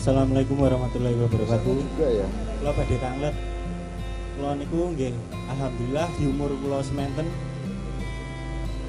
Assalamualaikum warahmatullahi wabarakatuh. juga ya Kula badhe tanglet. Kula niku nggih alhamdulillah di umur kula sementen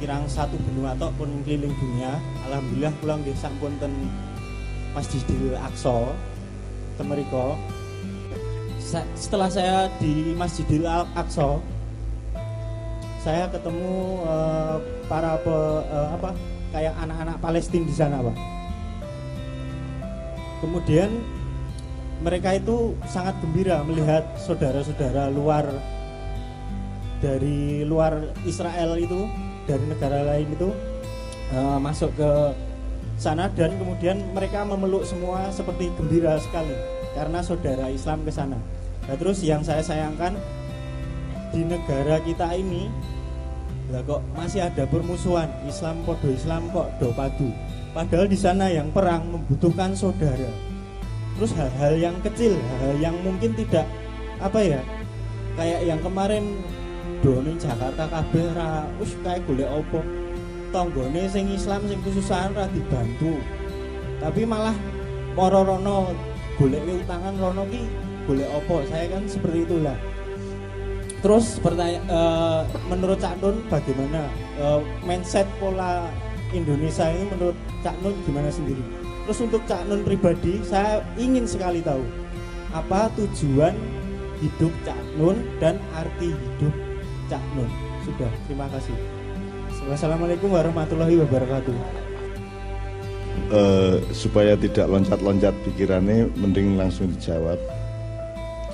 kirang satu benua tok pun keliling dunia. Alhamdulillah kula nggih sampun ten Masjidil Aqsa. Sa- Setelah saya di Masjidil Aqsa saya ketemu eh, para pe- eh, apa kayak anak-anak Palestina di sana, Pak. Kemudian mereka itu sangat gembira melihat saudara-saudara luar dari luar Israel itu dari negara lain itu eh, masuk ke sana dan kemudian mereka memeluk semua seperti gembira sekali karena saudara Islam ke sana. Nah, terus yang saya sayangkan di negara kita ini lah kok masih ada permusuhan Islam podo Islam kok do padu. Padahal di sana yang perang membutuhkan saudara. Terus hal-hal yang kecil hal-hal yang mungkin tidak apa ya kayak yang kemarin doni Jakarta kabeh ra kayak golek opo tanggane sing Islam sing kesusahan ra dibantu. Tapi malah moro rono golek utangan rono ki golek opo saya kan seperti itulah. Terus pertanyaan menurut Cak Nun bagaimana? Eh, mindset pola Indonesia ini menurut Cak Nun gimana sendiri Terus untuk Cak Nun pribadi, saya ingin sekali tahu apa tujuan hidup Cak Nun dan arti hidup Cak Nun. Sudah, terima kasih. Wassalamualaikum warahmatullahi wabarakatuh. Eh, supaya tidak loncat-loncat pikirannya mending langsung dijawab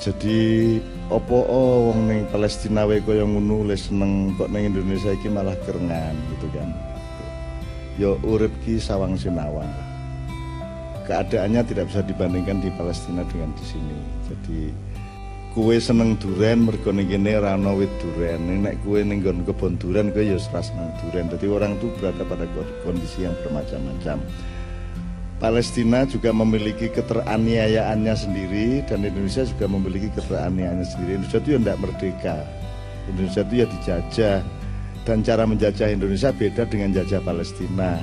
jadi opo oh wong ning Palestina wae kaya ngono le seneng kok ning Indonesia iki malah kerengan gitu kan yo urip ki sawang sinawang. Keadaannya tidak bisa dibandingkan di Palestina dengan di sini. Jadi kue seneng duren mergo ning kene ana wit duren. Nek kue ning nggon kebon duren kue ya ora seneng duren. Jadi orang tuh berada pada kondisi yang bermacam-macam. Palestina juga memiliki keteraniayaannya sendiri dan Indonesia juga memiliki keteraniayaannya sendiri. Indonesia itu ya tidak merdeka. Indonesia itu ya dijajah dan cara menjajah Indonesia beda dengan jajah Palestina.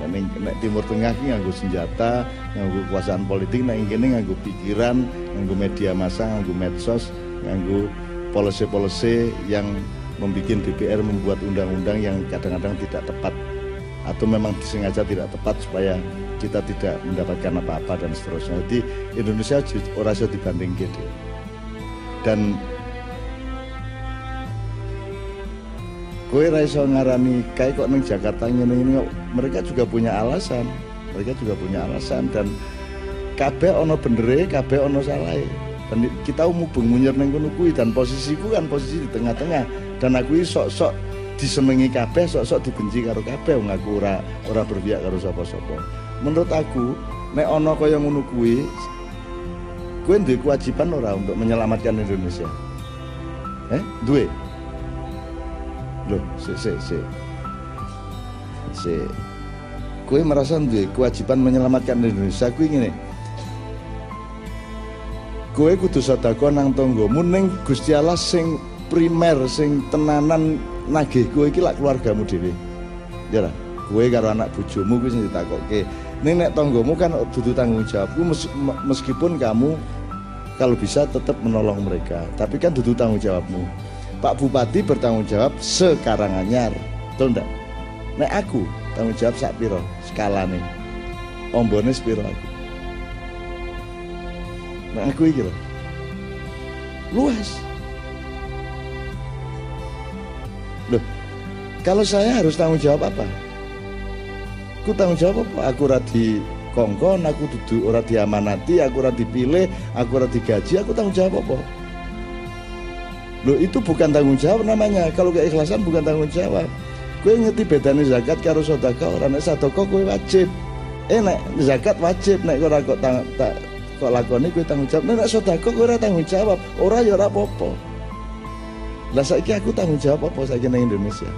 Nah, Timur Tengah ki nganggo senjata, nganggo kekuasaan politik, nek kene nganggo pikiran, nganggo media massa, nganggo medsos, nganggo polisi-polisi yang membuat DPR membuat undang-undang yang kadang-kadang tidak tepat atau memang disengaja tidak tepat supaya kita tidak mendapatkan apa-apa dan seterusnya. Jadi Indonesia orang dibanding gitu. Dan Kowe ra iso ngarani kayak kok neng Jakarta ngene ini mereka juga punya alasan. Mereka juga punya alasan dan kabeh ono bendere, kabeh ono salahe. Dan kita mubeng munyer neng kono dan posisiku kan posisi di tengah-tengah dan aku sok-sok disenengi kabeh, sok-sok dibenci karo kabeh wong aku ora ora berpihak karo sapa-sapa. Menurut aku nek ono kaya ngono kuwi kowe duwe kewajiban ora untuk menyelamatkan Indonesia. Eh, duwe. Loh, si si si. Si Kowe merasa duwe kewajiban menyelamatkan Indonesia kuwi ngene. Kowe kudu sedekah nang tanggamu ning Gusti Allah sing primer sing tenanan nagih kowe iki lak keluargamu dhewe. Ya ra? Kowe karo anak bojomu kuwi sing ditakokke. Ning nek tanggamu kan dudu tanggung jawabku mes- me- meskipun kamu kalau bisa tetap menolong mereka, tapi kan dudu tanggung jawabmu. Pak Bupati bertanggung jawab sekarang anyar, betul ndak? Nek aku tanggung jawab sak piro skalane. Ombone sepiro aku. Nek aku iki lho. Luas. Loh, kalau saya harus tanggung jawab apa? Aku tanggung jawab apa? Aku ora di kongkon, aku duduk ora diamanati, aku ora dipilih, aku ora digaji, aku tanggung jawab apa? Loh itu bukan tanggung jawab namanya. Kalau keikhlasan bukan tanggung jawab. Kue ngerti bedanya zakat karo sedekah ora nek sedekah kowe wajib. Eh nek zakat wajib nek ora kok tang, tak kok lakoni kowe tanggung jawab. Nek kowe ora tanggung jawab, ora ya ora apa-apa. Lah aku tanggung jawab apa saiki nang Indonesia?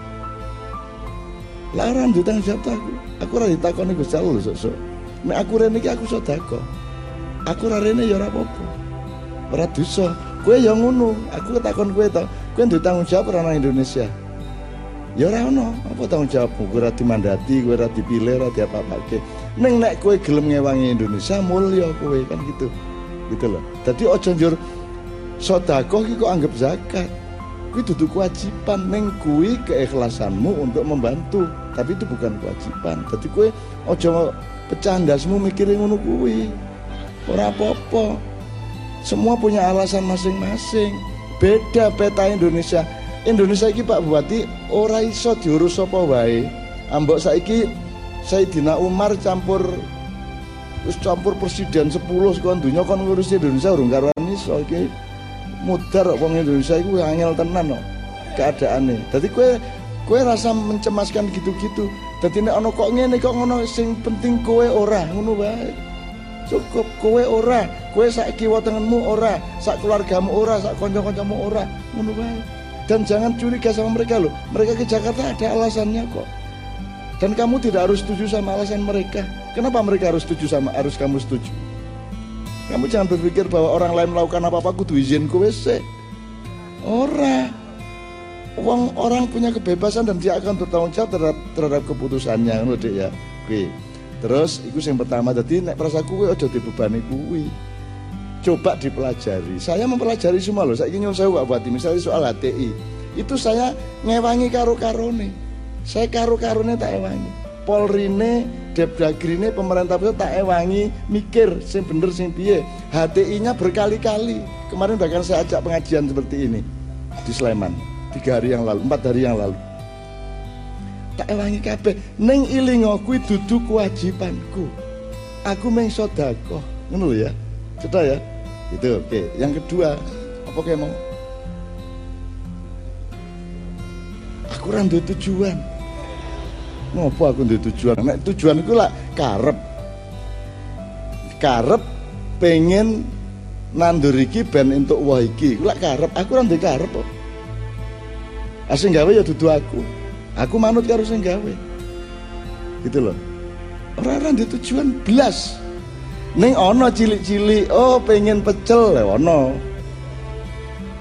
Lah ora tanggung jawab aku. Aku ora ditakoni lho sok-sok. Nek aku rene aku sedekah. Aku ora rene ya apa-apa. Ora. Kowe ya ngono. Aku ketakon kowe to. Kowe nduwe tanggung jawab ora nang Indonesia. Ya ora ono, apa tanggung jawabmu? Kowe ora dimandati, kowe ora dipilih, ora diapa-apake. Neng nek kue gelem ngewangi Indonesia mulia kue kan gitu. Gitu loh. Jadi ojo njur sedekah iki kok anggap zakat. Kuwi dudu kewajiban neng kuwi keikhlasanmu untuk membantu, tapi itu bukan kewajiban. Jadi kue ojo pecandasmu mikirin ngono kuwi. Ora apa-apa. Semua punya alasan masing-masing. Beda peta Indonesia. Indonesia iki Pak Bupati ora iso diurus apa wae. Ambok saiki Sayyidina Umar campur wis campur presiden 10 sekon dunya kon ngurus Indonesia urung karuan iso iki mudar wong Indonesia iku angel tenan kok keadaane. Dadi kowe kowe rasa mencemaskan gitu-gitu. Dadi nek ana kok ngene kok ngono sing penting kowe ora ngono wae. Cukup kowe ora, kowe sak kiwa tengenmu ora, sak keluargamu ora, sak kanca-kancamu ora, ngono wae. Dan jangan curiga sama mereka loh. Mereka ke Jakarta ada alasannya kok. Dan kamu tidak harus setuju sama alasan mereka. Kenapa mereka harus setuju sama harus kamu setuju? Kamu jangan berpikir bahwa orang lain melakukan apa-apa kudu izin kowe sih. Ora. Uang orang punya kebebasan dan dia akan bertanggung jawab terhadap, terhadap keputusannya ngono ya. Oke. Terus itu yang pertama tadi nek perasa kowe aja dibebani kuwi. Coba dipelajari. Saya mempelajari semua loh. Saya ingin saya Pak Bupati misalnya soal HTI. Itu saya ngewangi karo-karone. Saya karo-karone tak ewangi. Polrine, Depdagrine, pemerintah pusat tak ewangi mikir sing bener sing piye. HTI-nya berkali-kali. Kemarin bahkan saya ajak pengajian seperti ini di Sleman. Tiga hari yang lalu, empat hari yang lalu. Tak ewangi kabeh. Neng ilingo kuwi dudu kewajibanku. Aku meng sedekah. Ngono ya. Sudah ya? Itu oke. Yang kedua, apa kayak mau? Aku ora duwe tujuan. Ngopo aku duwe tujuan? Nek iku lah karep. Karep pengen nandur iki ben entuk wah iki. Lak karep, aku ora duwe karep kok. Asing gawe ya dudu aku. Aku manut karo sing gawe. Gitu loh. Orang-orang di tujuan belas. Neng ono cilik-cilik, oh pengen pecel ya ono.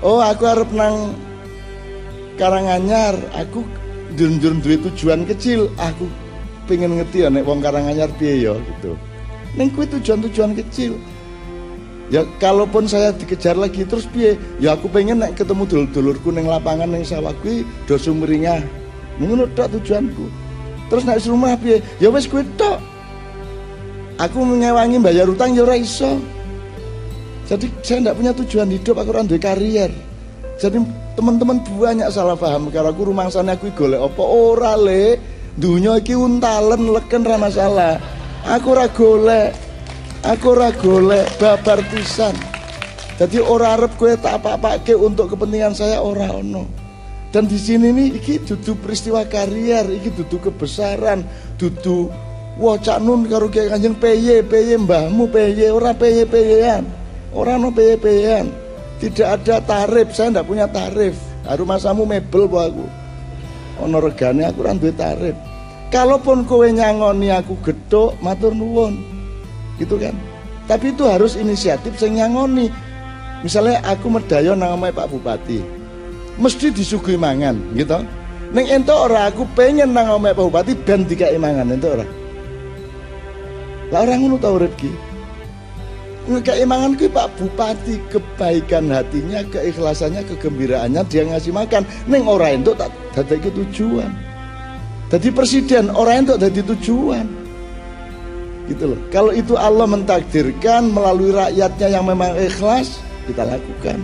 Oh aku harap nang Karanganyar, aku jurun-jurun tujuan kecil, aku pengen ngerti ya nek wong Karanganyar piye ya gitu. Neng kuwi tujuan-tujuan kecil. Ya kalaupun saya dikejar lagi terus piye? Ya aku pengen nek ketemu dulur-dulurku ning lapangan ning sawah kuwi do sumringah. Ngono tujuanku. Terus nek rumah piye? Ya wis kuwi tok. Aku mengewangi bayar utang ya. Jadi saya tidak punya tujuan hidup, aku orang karier. Jadi teman-teman banyak salah paham karena aku rumah sana aku golek apa ora le. Dunia iki untalen leken ra masalah. Aku ora golek. Aku ora golek babar pisan. Jadi ora arep kowe tak apa-apake untuk kepentingan saya ora ono. Dan di sini nih iki dudu peristiwa karier, iki dudu kebesaran, dudu Wah cak nun karo kiai kanjeng peye peye mbahmu peye ora peye peyean. Ora no peye peyean. Tidak ada tarif saya ndak punya tarif. Haru masamu mebel bu aku. Ono regane aku ora duwe tarif. Kalaupun kowe nyangoni aku gedok matur nuwun. Gitu kan? Tapi itu harus inisiatif sing nyangoni. Misalnya aku medayo nang omahe Pak Bupati mesti disuguhi mangan gitu. Neng ento ora aku pengen nang omahe Pak Bupati ben dikai mangan ento ora lah orang ngono tau rezeki. Keimangan ku Pak Bupati kebaikan hatinya, keikhlasannya, kegembiraannya dia ngasih makan. Neng orang itu tak dadi tujuan. Jadi presiden orang itu dadi tujuan. Gitu loh. Kalau itu Allah mentakdirkan melalui rakyatnya yang memang ikhlas, kita lakukan.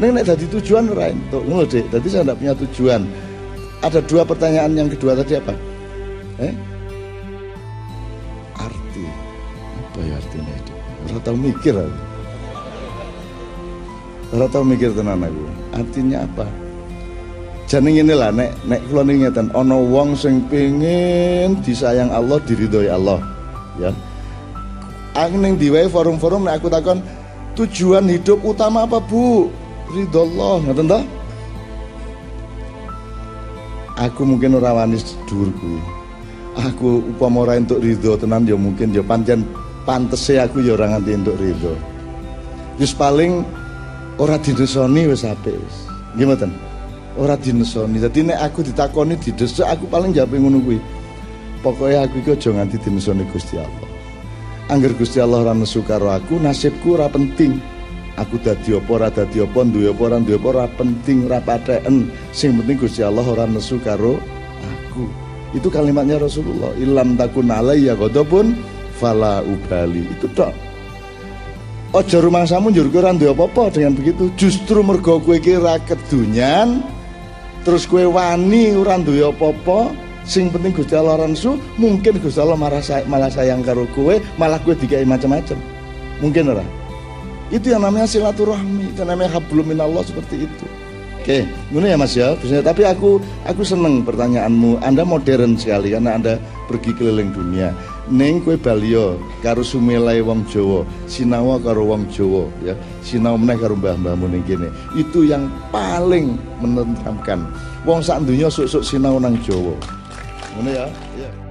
Neng nek dadi tujuan orang itu. Ngono deh. Jadi saya tidak punya tujuan. Ada dua pertanyaan yang kedua tadi apa? Eh? Ora tau mikir aku. Ora tau mikir tenan aku. Artinya apa? Jeneng inilah nek nek kula ngeten ana wong sing pengin disayang Allah diridhoi Allah ya. Aku ning diwae forum-forum nek aku takon tujuan hidup utama apa Bu? Ridho Allah ngoten ta? Aku mungkin ora wani dhuwur aku upama ora entuk ridho tenan ya mungkin ya pancen pantese aku ya ora nganti entuk ridho. Wis paling ora dinesoni wis apik wis. Nggih mboten? Ora nek aku ditakoni didesek aku paling jawab ngono kuwi. Pokoknya aku iki aja nganti dinesoni Gusti Allah. angger Gusti Allah ora nesu aku nasibku ora penting aku dadi apa ora dadi apa duwe apa ora duwe apa ora penting ora sing penting Gusti Allah ora nesu karo aku itu kalimatnya Rasulullah ilam takun alayya ghadabun fala ubali itu tok Ojo rumangsamu njur kowe ora apa-apa dengan begitu justru mergo kowe iki ra kedunyan terus kowe wani ora duwe apa-apa sing penting Gusti Allah ransu mungkin Gusti Allah malah, say malah sayang karo kowe malah kowe dikai macam-macam mungkin ora itu yang namanya silaturahmi itu namanya hablum minallah seperti itu Oke, ini ya Mas ya. Tapi aku aku seneng pertanyaanmu. Anda modern sekali karena Anda pergi keliling dunia. Neng kue Balio karo sumelai wong Jawa, sinawa karo wong Jawa ya. Sinau meneh karo mbah-mbahmu ning kene. Itu yang paling menenteramkan. Wong sak dunya sok-sok nang Jawa. Ngono ya. Iya.